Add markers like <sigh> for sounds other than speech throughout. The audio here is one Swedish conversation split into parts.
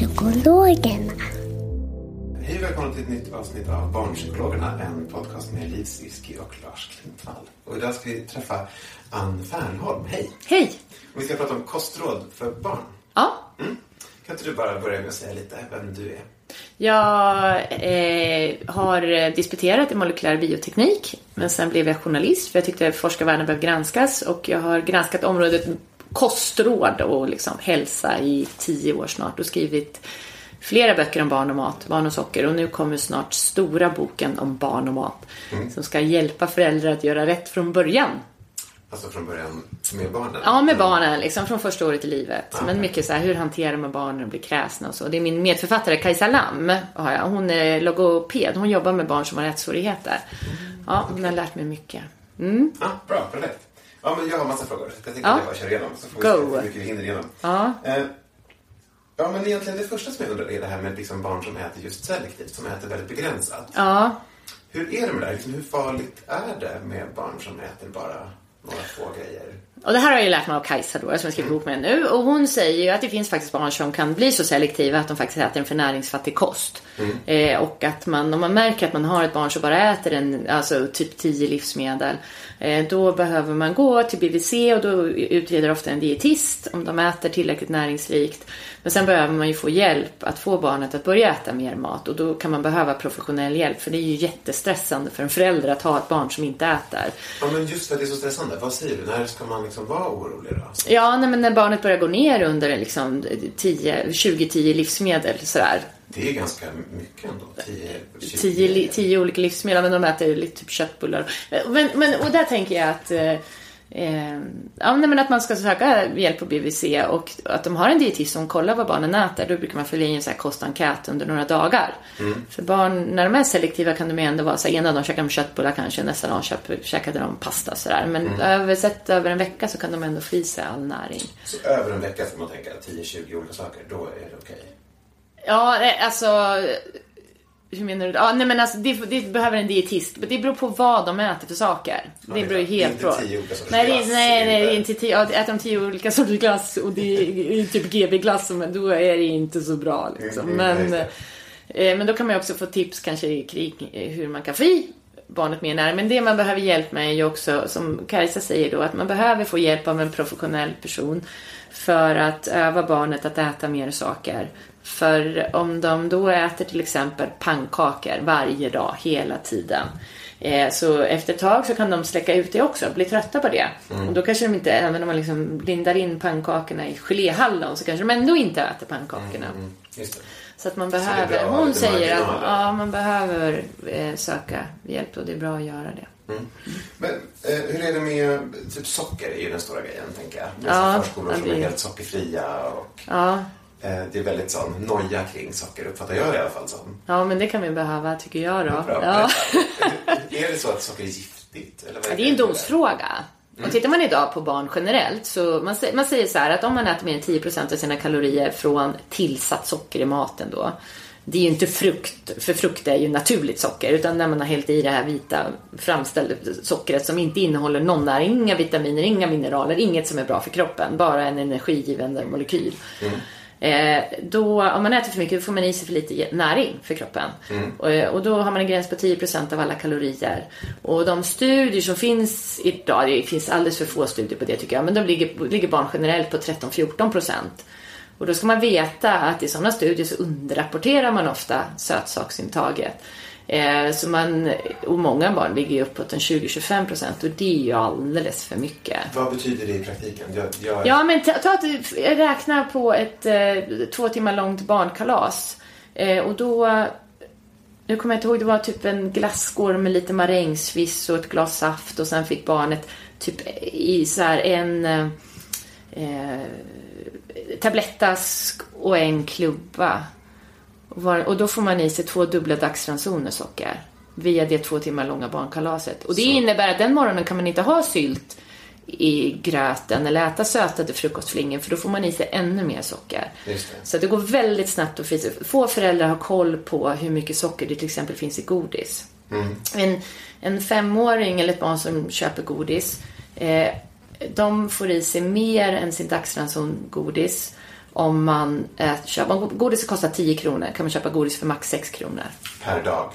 Barnpsykologerna. Hej och välkomna till ett nytt avsnitt av Barnpsykologerna, en podcast med Liv Svirsky och Lars Klintvall. Och idag ska vi träffa Ann Fernholm. Hej! Hej! Och vi ska prata om kostråd för barn. Ja, Mm. Kan inte du bara börja med att säga lite vem du är? jag eh, har disputerat i molekylär bioteknik, men sen blev jag journalist för jag tyckte forskarvärlden behöver granskas och jag har granskat området kostråd och liksom hälsa i tio år snart och skrivit flera böcker om barn och mat, barn och socker och nu kommer snart stora boken om barn och mat som ska hjälpa föräldrar att göra rätt från början. Alltså från början med barnen? Ja, med barnen, liksom från första året i livet. Men mycket så här, hur hanterar man barnen när de blir kräsna och så. Det är min medförfattare Kajsa Lam, har jag. hon är logoped. Hon jobbar med barn som har ätstörningar. Ja, hon har lärt mig mycket. Mm. Ja, bra, perfekt. Ja, men jag har massa frågor. Jag tänkte Ja. att jag bara kör igenom så får vi Go. se hur mycket vi hinner igenom. Ja. Eh, ja, men egentligen det första som jag undrar är det här med liksom barn som äter just selektivt, som äter väldigt begränsat. Ja, Hur är det med det här? Liksom, hur farligt är det med barn som äter bara några få grejer? Och det här har jag ju lärt mig av Kajsa då, som jag skriver bok med nu. Och hon säger ju att det finns faktiskt barn som kan bli så selektiva att de faktiskt äter en för näringsfattig kost. Eh, och att man, om man märker att man har ett barn som bara äter en, alltså typ 10 livsmedel. Eh, då behöver man gå till BVC och då utreder ofta en dietist om de äter tillräckligt näringsrikt. Men sen behöver man ju få hjälp att få barnet att börja äta mer mat. Och då kan man behöva professionell hjälp. För det är ju jättestressande för en förälder att ha ett barn som inte äter. Ja, men just att det är så stressande. Vad säger du? När ska man liksom vara orolig då? Ja, nej, men när barnet börjar gå ner under liksom 10, 20-10 livsmedel sådär. Det är ganska mycket ändå. 10, 20. 10, li- 10 olika livsmedel, men de äter lite typ köttbullar. Men, men, och där tänker jag att eh, eh, ja, nej, men att man ska söka hjälp på BVC och att de har en dietist som kollar vad barnen äter. Då brukar man fylla i en så här kostenkät under några dagar. För barn, när de är selektiva kan de ju ändå vara så här, ena dagen käkar de köttbullar kanske, nästa dag köper, käkade de pasta sådär. Men över, sett över en vecka så kan de ändå få i sig all näring. Så över en vecka får man tänka 10-20 olika saker. Då är det okej. Ja, nej, alltså... Hur menar du? Ja, nej, men alltså, det, det behöver en dietist. Men det beror på vad de äter för saker. det det beror ju klart. Det är helt inte på. tio olika sorters nej, glass, nej, nej, det är inte- tio. Ja, äter de tio olika sorters glass och det är typ GB-glass, men då är det inte så bra. Liksom. Mm, Men, just eh, men då kan man ju också få tips kanske kring eh, hur man kan få i barnet mer näring. Men det man behöver hjälp med är ju också, som Kajsa säger då, att man behöver få hjälp av en professionell person för att öva barnet att äta mer saker. För om de då äter till exempel pannkakor varje dag, hela tiden. Eh, så efter ett tag så kan de släcka ut det också, bli trötta på det. Och då kanske de inte, även om man liksom lindar in pannkakorna i geléhallon så kanske de ändå inte äter pannkakorna. Just det. Så att man behöver, bra hon säger att ja, man behöver eh, söka hjälp och det är bra att göra det. Men eh, hur är det med typ socker är ju den stora grejen, tänker jag. Det är Ja, förskolor som är helt sockerfria och Ja, eh, det är väldigt sån noja kring socker, uppfattar jag det i alla fall som. ja men det kan vi behöva tycker jag då. Ja. är det så att socker är giftigt? Eller vad Ja, det är en dosfråga. Och tittar man idag på barn generellt så man, man säger så här att om man äter mer än 10% av sina kalorier från tillsatt socker i maten då. Det är ju inte frukt, för frukt är ju naturligt socker. Utan när man har hällt i det här vita framställda sockret som inte innehåller någon näring, inga vitaminer, inga mineraler, inget som är bra för kroppen. Bara en energigivande molekyl. Eh, då, om man äter för mycket får man i sig för lite näring för kroppen. Och, eh, och då har man en gräns på 10% av alla kalorier. Och de studier som finns idag, det finns alldeles för få studier på det tycker jag, men de ligger, ligger barn generellt på 13-14%. Och då ska man veta att i sådana studier så underrapporterar man ofta sötsaksintaget. Eh, så man, och många barn ligger ju uppåt en 20-25 procent och det är ju alldeles för mycket. Vad betyder det i praktiken? Jag, jag... Ja, men ta, ta att du räknar på ett eh, två timmar långt barnkalas. Eh, och då, nu kommer jag inte ihåg, det var typ en glassskål med lite marängsviss och ett glas saft och sen fick barnet typ i så här en eh, eh tablettask och en klubba. Och, var, och då får man i sig två dubbla dagsransoner socker via det två timmar långa barnkalaset. Och det Så. innebär att den morgonen kan man inte ha sylt i gröten eller äta sötade frukostflingor för då får man i sig ännu mer socker. Det. Så det går väldigt snabbt att frysa. Få föräldrar har koll på hur mycket socker det till exempel finns i godis. En, en femåring eller ett barn som köper godis, eh, de får i sig mer än sin dagsranson godis. Om man äter, köper, om godis kostar 10 kronor kan man köpa godis för max 6 kronor. Per dag.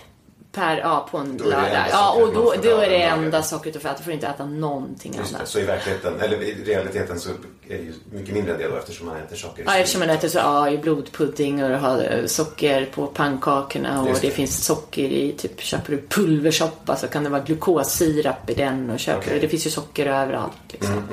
Per, ja, på en det lördag. Ja, och då, då är det enda sockret du får äta. Du får inte äta någonting Just det. annat. Så i verkligheten, eller i realiteten så är det ju mycket mindre del då eftersom man äter socker. Ja, eftersom man äter så, ja, i blodpudding och har eh, socker på pannkakorna och det. det. finns socker i, typ köper du pulversoppa så kan det vara glukossirap i den och köper Okej. det finns ju socker överallt liksom.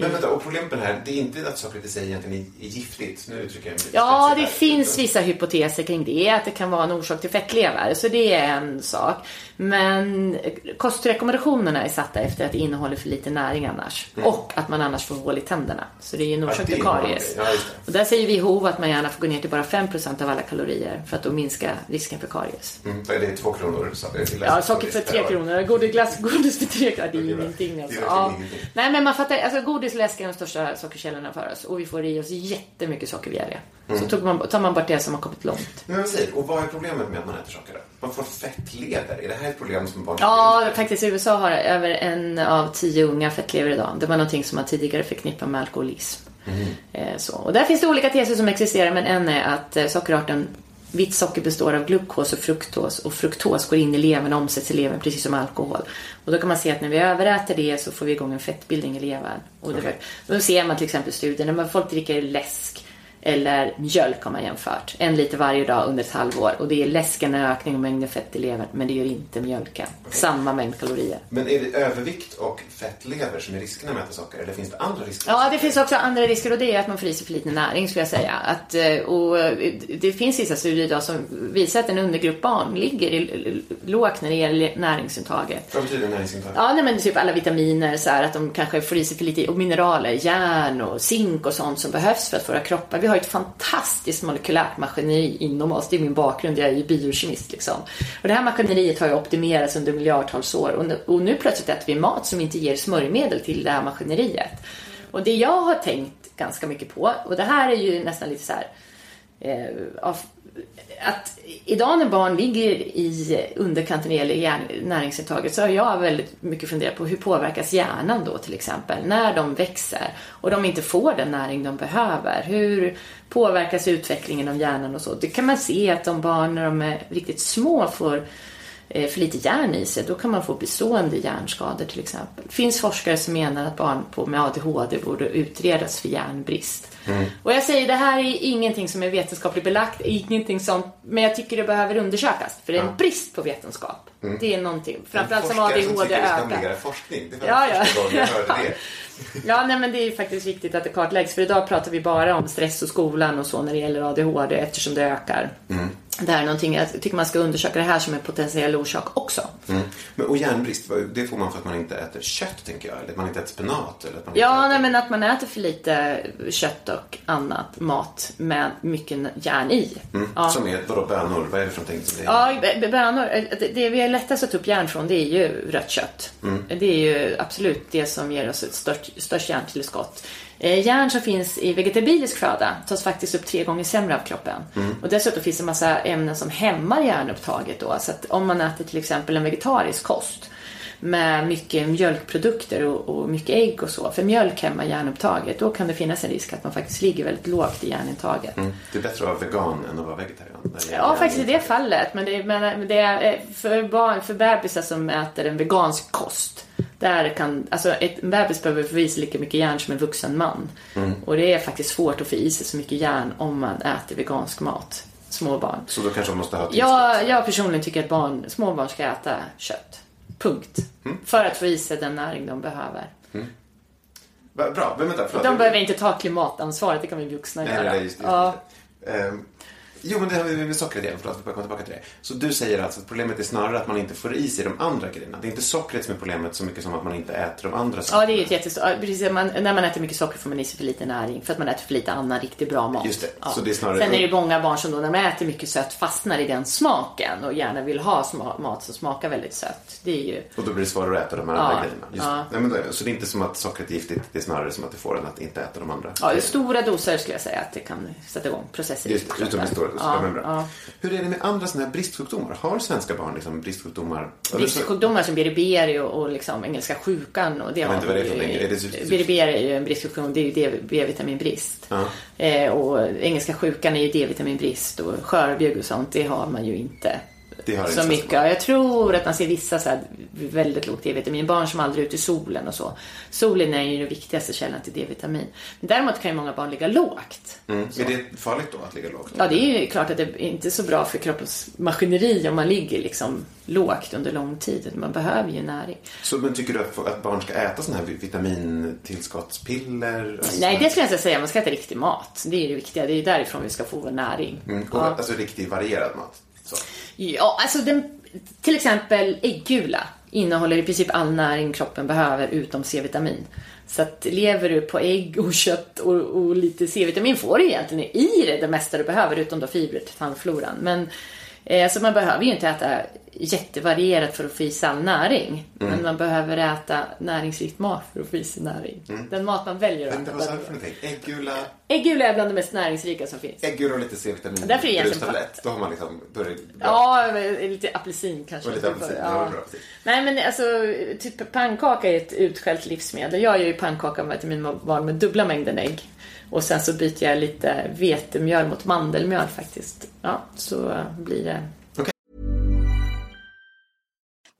Men vänta, och problemet med det här, det är inte att sockret i sig egentligen är giftigt. Nu uttrycker jag mig Ja, det finns vissa hypoteser kring det, att det kan vara en orsak till fettlever, så det är en sak. Men kostrekommendationerna är satta efter att det innehåller för lite näring annars. Och att man annars får hål i tänderna. Så det är ju en Mm. Orsak det till karies. Ja, det. Och där säger WHO att man gärna får gå ner till bara 5% av alla kalorier för att då minska risken för karies. Mm, vad är det två kronor? Så, det är Ja, socker för tre kronor. Godis, glass, godis för tre kronor. Det är ju ingenting Det alltså. Ja. Nej, men man fattar. Alltså, godis och läsk är de största sockerkällorna för oss. Och vi får i oss jättemycket socker via det. Mm. Så tog man, tar man bort det som har kommit långt. Men säger Och vad är problemet med att man äter socker då? Man får fettlever. Är det här ett problem som barn Ja, faktiskt i USA har över en av tio unga fettlever idag. Det var någonting som man tidigare förknippade med alkoholism. Eh, Så. Och där finns det olika teser som existerar, men en är att eh, sockerarten Vitt socker består av glukos och fruktos och fruktos går in i levern och omsätts i levern precis som alkohol. Och då kan man se att när vi överäter det så får vi igång en fettbildning i levern. Och det, Då ser man till exempel studier när folk dricker läsk eller mjölk har man jämfört. En liter varje dag under ett halvår. Och det är läsken en ökning av mängden fett i levern, men det gör inte mjölken. Samma mängd kalorier. Men är det övervikt och fettlever som är riskerna med att äta socker? Eller finns det andra risker? Ja, det finns också andra risker och det är att man får i sig för lite näring skulle jag säga. Att, eh, och eh, det finns vissa studier idag som visar att en undergrupp barn ligger i- lågt när det gäller näringsintaget. Vad betyder näringsintag? Ja, nej, men typ alla vitaminer, så här, att de kanske får i sig för lite och mineraler, järn och zink och sånt som behövs för att våra kroppar. Vi har ett fantastiskt molekylärt maskineri inom oss. Det är min bakgrund, jag är ju biokemist liksom. Och det här maskineriet har ju optimerats under miljardtals år och nu, och nu plötsligt äter vi mat som inte ger smörjmedel till det här maskineriet. Och det jag har tänkt ganska mycket på, och det här är ju nästan lite så här eh, av, att idag när barn ligger i underkant när det gäller näringsintaget så har jag väldigt mycket funderat på hur påverkas hjärnan då till exempel när de växer och de inte får den näring de behöver. Hur påverkas utvecklingen av hjärnan och så? Det kan man se att de barn när de är riktigt små får för lite järn i sig, då kan man få bestående hjärnskador till exempel. Det finns forskare som menar att barn på, med ADHD borde utredas för järnbrist. Och jag säger, det här är ingenting som är vetenskapligt belagt, ingenting som, men jag tycker det behöver undersökas, för det är en brist på vetenskap. Det är någonting, framförallt som ADHD ökar. forskning. Det var Ja, ja. första gången jag hörde det. <laughs> Ja, nej, men det är faktiskt viktigt att det kartläggs. För idag pratar vi bara om stress och skolan och så när det gäller ADHD eftersom det ökar. Det här är någonting, jag tycker man ska undersöka det här som en potentiell orsak också. Men, och järnbrist, det får man för att man inte äter kött, tänker jag. Eller att man inte äter spenat. Eller att man Ja, inte nej, äter... men att man äter för lite kött och annat mat med mycket järn i. Ja. Som är, vadå, bönor? Vad är det för någonting som det är? Ja, bönor. eh, Det, vi är lättast att ta upp järn från det är ju rött kött. Det är ju absolut det som ger oss ett störst, störst järntillskott. Eh, järn som finns i vegetabilisk föda tas faktiskt upp tre gånger sämre av kroppen. Och dessutom finns det en massa ämnen som hämmar järnupptaget då. Så att om man äter till exempel en vegetarisk kost med mycket mjölkprodukter och, och mycket ägg och så. För mjölk hämmar järnupptaget. Då kan det finnas en risk att man faktiskt ligger väldigt lågt i järnintaget. Mm. Det är bättre att vara vegan än att vara vegetarian. Ja, faktiskt i det fallet. Men det, är- men det är eh, för, barn, för bebisar som äter en vegansk kost. Där kan, alltså ett, en bebis behöver få i sig lika mycket järn som en vuxen man. Mm. Och det är faktiskt svårt att få i sig så mycket järn om man äter vegansk mat. Små barn. Så då kanske man måste ha tillskott. Jag, jag personligen tycker att barn, små barn ska äta kött. Punkt. Mm. För att få i sig den näring de behöver. Va- Bra, vänta. Förlåt. De behöver inte ta klimatansvaret, det kan vi vuxna Nej, göra. nej, just det. ja. Ehm, jo, men det här med, med sockret igen. Förlåt, vi komma tillbaka till det. Så du säger alltså att problemet är snarare att man inte får i sig de andra grejerna. Det är inte sockret som är problemet så mycket som att man inte äter de andra sakerna. Ja, det är ju ett jättestort... ja, Precis, man, när man äter mycket socker får man i sig för lite näring för att man äter för lite annan riktigt bra mat. Just det, Ja. så det är snarare- Sen är det ju många barn som då när man äter mycket sött fastnar i den smaken och gärna vill ha mat som smakar väldigt sött. Det är ju... Och då blir det svårare att äta de här Ja, andra grejerna. Just, ja. nej, men då, så det är inte som att sockret är giftigt, det är snarare som att det får en att inte äta de andra. Ja, i stora doser skulle jag säga att det kan sätta igång processer Just utom i stora Ja, Ja. Hur är det med andra sådana här bristsjukdomar? Har svenska barn liksom bristsjukdomar? Bristsjukdomar som beriberi och, och liksom engelska sjukan. Och det vet har inte vad det är för. Är det typ- Beriberi är ju en bristsjukdom, det är ju D- B-vitaminbrist. Ja. Eh, och engelska sjukan är ju D-vitaminbrist och skörbjugg och sånt, det har man ju inte. Det har så mycket. Jag tror att man ser vissa så här väldigt lågt D-vitamin. Barn som aldrig är ute i solen och så. Solen är ju den viktigaste källan till D-vitamin. Men däremot kan ju många barn ligga lågt. Mm. Är det farligt då att ligga lågt? Ja, det är ju klart att det är inte så bra för kroppens maskineri om man ligger liksom lågt under lång tid. Man behöver ju näring. Så, men tycker du att, barn ska äta sådana här vitamintillskottspiller? Alltså, Nej, det skulle jag inte säga. Man ska äta riktig mat. Det är det viktiga. Det är därifrån vi ska få vår näring. Mm, och, Ja. Alltså riktigt varierad mat? Så. Ja, alltså den, till exempel äggula innehåller i princip all näring kroppen behöver utom C-vitamin. Så att lever du på ägg och kött och, och lite C-vitamin får du egentligen i det det mesta du behöver utom då fibrer till tandfloran. Men eh, så man behöver ju inte äta jättevarierat för att få i sig all näring. Men man behöver äta näringsrikt mat för att få i sig näring. Den mat man väljer att äta. vad sa du för någonting? Äggula, Äggula är bland det mest näringsrika som finns. äggula och lite C-vitamin. Därför är egentligen-. Då har man liksom, då är det bra. Ja, lite apelsin kanske. Och lite apelsin, ja, Ja. bra, precis. Nej men alltså, typ pannkaka är ett utskällt livsmedel. Jag gör ju pannkaka med barn med dubbla mängden ägg. Och sen så byter jag lite vetemjöl mot mandelmjöl faktiskt. Ja, så blir det.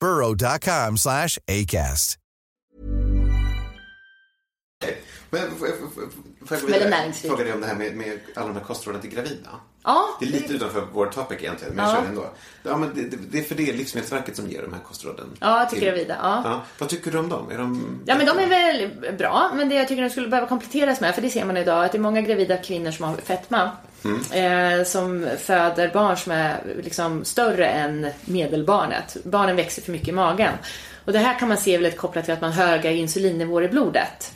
burrow.com slash ACAST. Men får jag. Fråga dig om det här med, med alla de här kostråden till gravida. Ja, Det är lite utanför vår topic egentligen, men jag Ja. kör ändå. Ja, men det, det, det är för det Livsmedelsverket som ger de här kostråden. Ja, till till- gravida, ja. ja. Vad tycker du om dem? Är de... Ja men de är väl bra, men det jag tycker de skulle behöva kompletteras med, för det ser man idag, att det är många gravida kvinnor som har fetma. Eh, som föder barn som är liksom större än medelbarnet. Barnen växer för mycket i magen. Och det här kan man se väldigt kopplat till att man har höga insulinnivåer i blodet.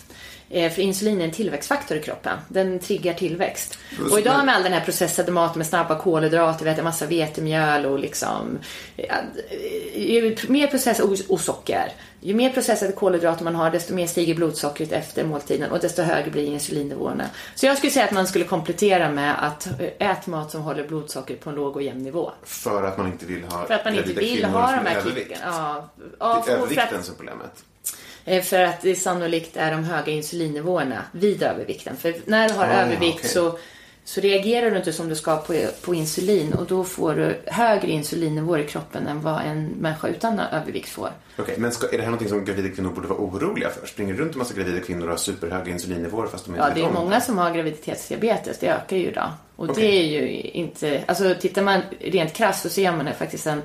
Eh, för insulin är en tillväxtfaktor i kroppen. Den triggar tillväxt. Och idag med all den här processade maten med snabba kolhydrater, vi äter massa vetemjöl och liksom... mer processat och, och socker. Ju mer processade kolhydrater man har, desto mer stiger blodsockret efter måltiden och desto högre blir insulinnivåerna. Så jag skulle säga att man skulle komplettera med att eh, ät mat som håller blodsockret på en låg och jämn nivå. För att man inte vill ha För att man inte vill ha de här övervikt. kicken. Ja, Det ja, är övervikten som är problemet. Eh, För att det sannolikt är de höga insulinnivåerna vid övervikten. För när du har Ah, övervikt okej. så, så reagerar du inte som du ska på, på insulin och då får du högre insulinnivåer i kroppen än vad en människa utan övervikt får. Okej, men ska, är det här någonting som gravida kvinnor borde vara oroliga för? Springer runt en massa gravida kvinnor och har superhöga insulinnivåer fast de inte Ja, det är många som har graviditetsdiabetes, det ökar ju idag. Och Okej. det är ju inte, alltså tittar man rent krasst så ser man det faktiskt en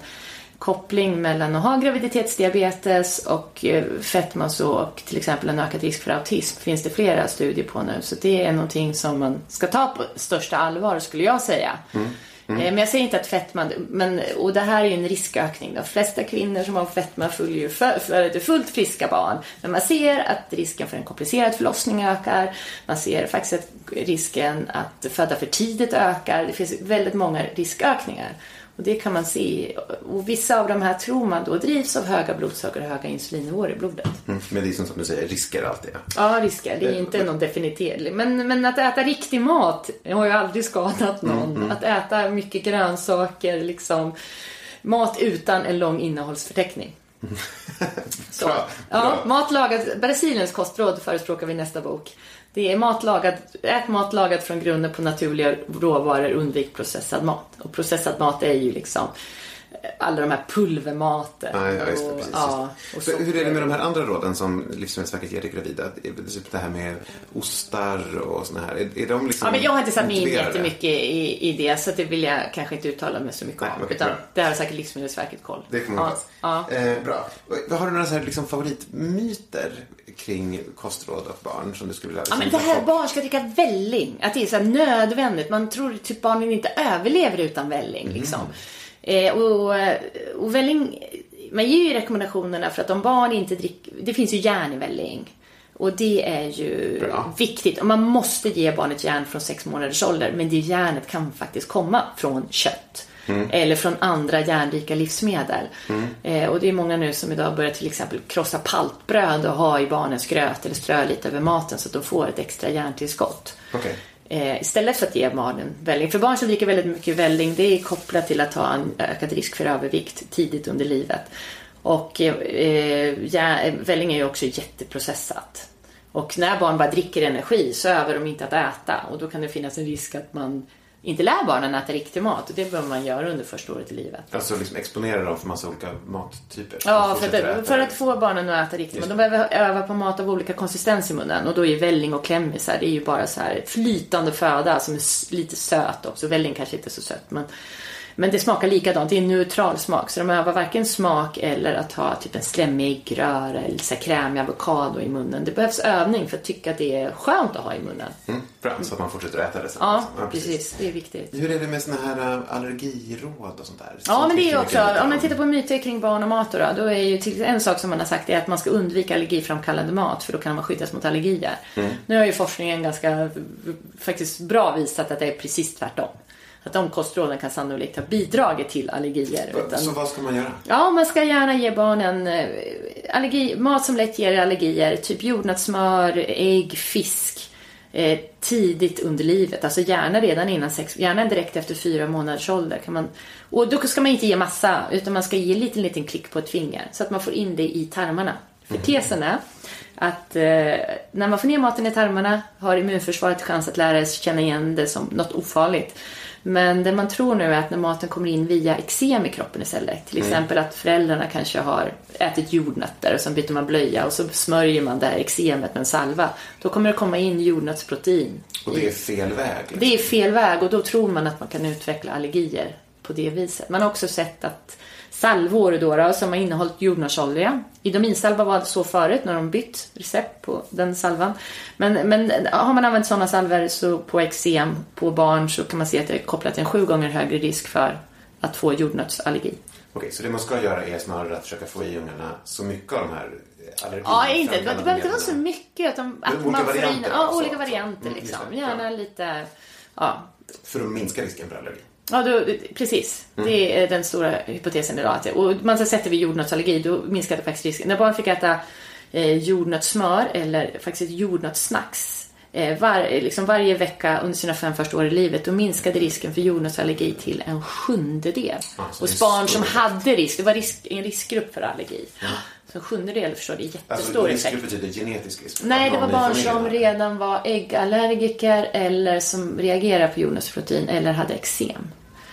koppling mellan att ha graviditetsdiabetes och eh, fetma och till exempel en ökad risk för autism finns det flera studier på nu. Så det är någonting som man ska ta på största allvar skulle jag säga. Mm. Eh, Men jag säger inte att fetma, men, och det här är ju en riskökning. De flesta kvinnor som har fetma följer ju för, för fullt friska barn. Men man ser att risken för en komplicerad förlossning ökar. Man ser faktiskt att risken att föda för tidigt ökar. Det finns väldigt många riskökningar. Och det kan man se. Och vissa av de här tror man då drivs av höga blodsocker och höga insulinnivåer i blodet. Mm, men det är som du säger, risker alltid. Ja, risker. Det är inte någon definitiv. Men, men att äta riktig mat har ju aldrig skadat någon. Att äta mycket grönsaker, liksom mat utan en lång innehållsförteckning. <laughs> Så. Bra, Ja, mat lagad, Brasiliens kostråd förespråkar vi i nästa bok. Det är mat lagad, ät mat lagad från grunden på naturliga råvaror, undvik processad mat. Och processad mat är ju liksom alla de här pulvermaten. Ja, ja, just det, och, precis. ja, och För hur är det med de här andra råden som Livsmedelsverket ger till gravida? Det typ det här med ostar och såna här. Är, är de liksom Ja, men jag har inte satt mig in jättemycket i, i det så det vill jag kanske inte uttala mig så mycket Nej, om. okej, utan bra. det har säkert Livsmedelsverket koll. Det man ja, ja. Eh, bra. Har du några så här, liksom, favoritmyter kring kostråd och barn som du skulle vilja Ja, men det liksom, här folk- barn ska dricka välling, att det är så nödvändigt. Man tror typ barnen inte överlever utan välling. Mm. Eh, och, och välling, man ger ju rekommendationerna för att om barn inte dricker, det finns ju järn i välling. Och det är ju Bra. viktigt. Och man måste ge barnet järn från sex månaders ålder. Men det järnet kan faktiskt komma från kött. Eller från andra järnrika livsmedel. Eh, och det är många nu som idag börjar till exempel krossa paltbröd och ha i barnens gröt eller strö lite över maten så att de får ett extra järntillskott. Okej. Eh, istället för att ge barnen välling. För barn som dricker väldigt mycket välling det är kopplat till att ha en ökad risk för övervikt tidigt under livet. Och eh, ja, välling är ju också jätteprocessat. Och när barn bara dricker energi så övar de inte att äta och då kan det finnas en risk att man inte lär barnen äta riktig mat och det bör man göra under första året i livet. Alltså liksom exponera dem för massa olika mattyper. Ja, för att, för att få barnen att äta riktigt. Just Men de behöver öva på mat av olika konsistens i munnen. Och då är välling och klämmisar, det är ju bara så här flytande föda som är lite söt också. Välling kanske inte är så sött, men, men det smakar likadant. Det är en neutral smak. Så de övar varken smak eller att ha typ en slemmig äggröra eller så krämig avokado i munnen. Det behövs övning för att tycka att det är skönt att ha i munnen. Mm, bra, så att man fortsätter äta det sen. Ja, liksom. precis. Det är viktigt. Hur är det med såna här äh, allergiråd och sånt där? Ja, men det är också, om man tittar på myter kring barn och mat då, då är ju till, en sak som man har sagt är att man ska undvika allergiframkallande mat för då kan man skyddas mot allergier. Mm. Nu har ju forskningen ganska faktiskt bra visat att det är precis tvärtom. Att de kostråden kan sannolikt ha bidragit till allergier. Va- Utan- Så vad ska man göra? Ja, man ska gärna ge barnen eh, allergi, mat som lätt ger allergier. Typ jordnötssmör, ägg, fisk. Eh, tidigt under livet. Alltså gärna redan innan sex, gärna direkt efter fyra månaders ålder. Kan man, och då ska man inte ge massa, utan man ska ge en liten, liten klick på ett finger. Så att man får in det i tarmarna. För tesen är att eh, när man får ner maten i tarmarna har immunförsvaret chans att lära sig känna igen det som något ofarligt. Men det man tror nu är att när maten kommer in via eksem i kroppen istället. Till exempel att föräldrarna kanske har ätit jordnötter och så byter man blöja och så smörjer man det här eksemet med en salva. Då kommer det komma in jordnötsprotein. Och det är fel väg. liksom. Det är fel väg och då tror man att man kan utveckla allergier på det viset. Man har också sett att salvor då, då som har innehållit jordnötsolja. Idominsalva var så förut när de bytt recept på den salvan. Men, men har man använt sådana salvor så på eksem på barn så kan man se att det är kopplat till en sju gånger högre risk för att få jordnötsallergi. Okej, så det man ska göra är snarare att försöka få i ungarna så mycket av de här allergin. Ja, inte, det behöver inte vara så mycket. Utan att olika man får in, varianter ja, olika varianter Mm, liksom. Gärna lite, ja. För att minska risken för allergi. Ja, då, precis. Det är den stora hypotesen idag. Att, och man så sätter vi jordnötsallergi, då minskar det faktiskt risken. När barn fick äta eh, jordnötssmör eller faktiskt jordnötssnacks eh, var, liksom varje vecka under sina fem första år i livet, då minskade risken för jordnötsallergi till en sjundedel. Ja, så Hos barn som hade risk, det var risk, en riskgrupp för allergi. Så en sjundedel förstår det är Alltså, jättestor effekt. riskgrupp betyder genetisk risk. Nej, det var barn som redan var äggallergiker eller som reagerade på jordnötsprotein eller hade eksem.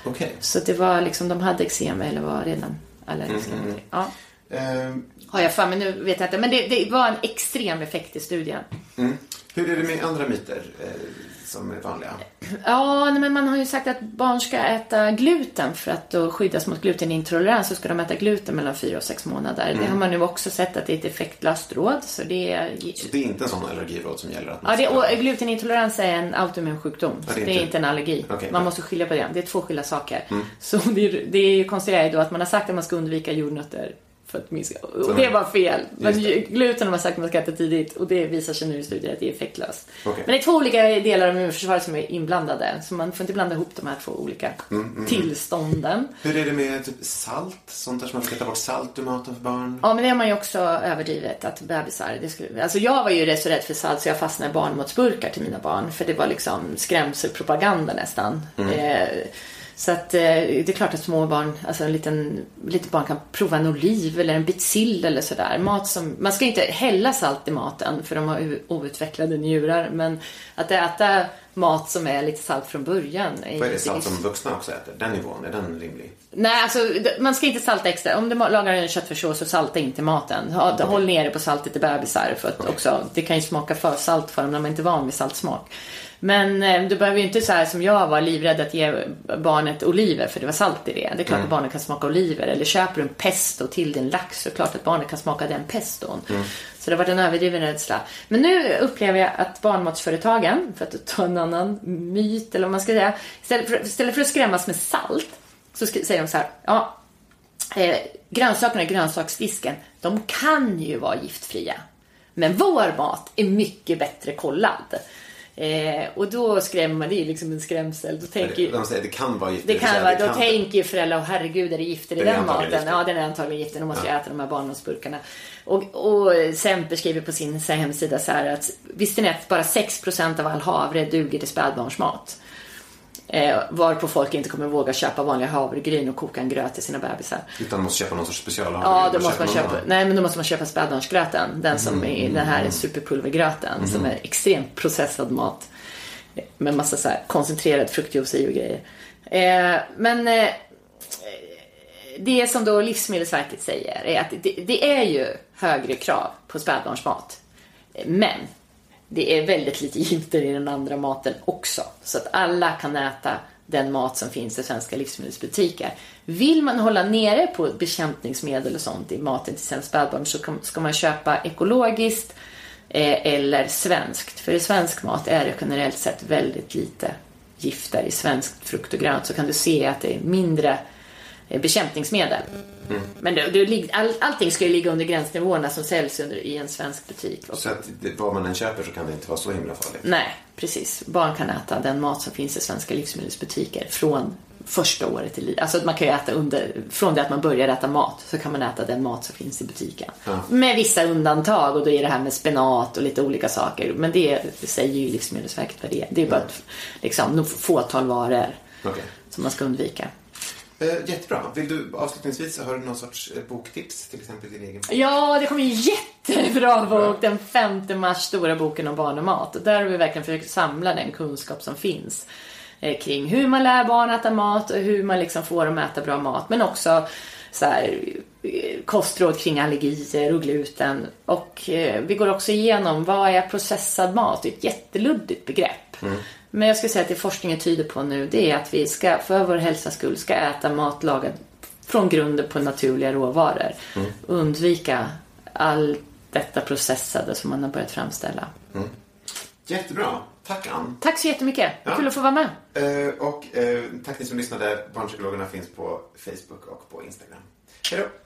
Okej. Så det var liksom, de hade eksem eller var redan allergiska. Mm, det. Ja. Ehm, Har jag för mig, nu vet jag inte. Men det, det var en extrem effekt i studien. mm. Hur är det med andra myter eh, som är vanliga? Ja, men man har ju sagt att barn ska äta gluten för att då skyddas mot glutenintolerans så ska de äta gluten mellan fyra och sex månader. Mm. Det har man nu också sett att det är ett effektlöst råd. Så det är... Så det är inte en sån allergiråd som gäller att man Ja, det, och glutenintolerans är en autoimmun sjukdom. Ja, det, är inte... en allergi. Okej, man måste skilja på det. Det är två skilda saker. Mm. Så det, är- det är ju konstiga är då att man har sagt att man ska undvika jordnötter för att minska. Och det var fel. Men gluten har man sagt att man ska äta tidigt och det visar sig nu i studier att det är effektlöst. Okej. Men det är två olika delar av immunförsvaret som är inblandade. Så man får inte blanda ihop de här två olika Mm, tillstånden. Hur är det med typ salt? Sånt där som man ska ta bort salt ur maten för barn? Ja, men det har man ju också överdrivet. Att bebisar, det skulle... Alltså jag var ju rätt så rädd för salt så jag fastnade i barnmatsburkar till mina barn. För det var liksom skrämselpropaganda nästan. Eh, så att eh, det är klart att små barn, alltså en liten, litet barn kan prova en oliv eller en bit sill eller sådär. Mat som, man ska inte hälla salt i maten för de har outvecklade njurar. Men att äta mat som är lite salt från början. Är Vad är det salt som vuxna också äter? Den nivån, är den rimlig? Nej, alltså man ska inte salta extra. Om du lagar en köttfärssås så salta inte maten. Håll nere på saltet till bebisar. För att också, det kan ju smaka för salt för dem när man inte är van vid saltsmak. Men eh, du behöver ju inte så här som jag var livrädd att ge barnet oliver för det var salt i det. Det är klart att barnet kan smaka oliver. Eller köper du en pesto till din lax så är det klart att barnet kan smaka den peston. Så det har varit en överdriven rädsla. Men nu upplever jag att barnmatsföretagen, för att ta en annan myt eller vad man ska säga. Istället för, istället för att skrämmas med salt så säger de så här, ja, eh, grönsakerna i grönsaksdisken, de kan ju vara giftfria. Men vår mat är mycket bättre kollad. Eh, och då skrämmer man, det är liksom en skrämsel. Då tänker ju, De säger det kan vara giftigt. det kan vara, det då tänker ju föräldrar, "Åh, herregud är det gifter i Det den antagligen maten? gifter. Ja, den är antagligen gifter, då måste jag äta de här barnmatsburkarna. Och, och Semper skriver på sin hemsida så här att visste ni att bara 6% av all havre duger till spädbarnsmat? Eh, varpå folk inte kommer våga köpa vanliga havregryn och koka en gröt till sina bebisar. Utan måste köpa någon sorts special Ja, då måste man köpa, nej, men då måste man köpa spädbarnsgröten. Den som Mm. är den här superpulvergröten som är extremt processad mat. Med massa så här koncentrerad fruktjuice i och grejer. Eh, men eh, det som då Livsmedelsverket säger är att det, det är ju högre krav på spädbarnsmat. Men det är väldigt lite gifter i den andra maten också. Så att alla kan äta den mat som finns i svenska livsmedelsbutiker. Vill man hålla nere på bekämpningsmedel och sånt i maten till sina spädbarn så ska man köpa ekologiskt eh, eller svenskt. För i svensk mat är det generellt sett väldigt lite gifter. I svenskt frukt och grönt så kan du se att det är mindre eh, bekämpningsmedel. Men det, det, all, allting ska ju ligga under gränsnivåerna som säljs under, i en svensk butik. Och Så att det, vad man än köper så kan det inte vara så himla farligt. Nej, precis. Barn kan äta den mat som finns i svenska livsmedelsbutiker från första året i livet. Alltså att man kan ju äta under, från det att man börjar äta mat så kan man äta den mat som finns i butiken. Ja. Med vissa undantag och då är det här med spenat och lite olika saker. Men det, säger ju Livsmedelsverket vad det är. Det är bara ett liksom, fåtal varor Okej. som man ska undvika. Eh, jättebra. Vill du avslutningsvis, har du någon sorts eh, boktips? Till exempel din egen bok? Ja, det kommer en jättebra bok den 5 mars, stora boken om barn och mat. Där har vi verkligen försökt samla den kunskap som finns. eh, kring hur man lär barn äta mat och hur man liksom får dem att äta bra mat. Men också så här, kostråd kring allergier och gluten. Och eh, vi går också igenom vad är processad mat? Det är ett jätteluddigt begrepp. Men jag skulle säga att det forskningen tyder på nu det är att vi ska, för vår hälsas skull, ska äta mat lagad från grunden på naturliga råvaror. Undvika all detta processade som man har börjat framställa. Jättebra. Tack Ann. Tack så jättemycket. Ja. Kul att få vara med. Eh, och eh, tack ni som lyssnade. Barnpsykologerna finns på Facebook och på Instagram. Hej då!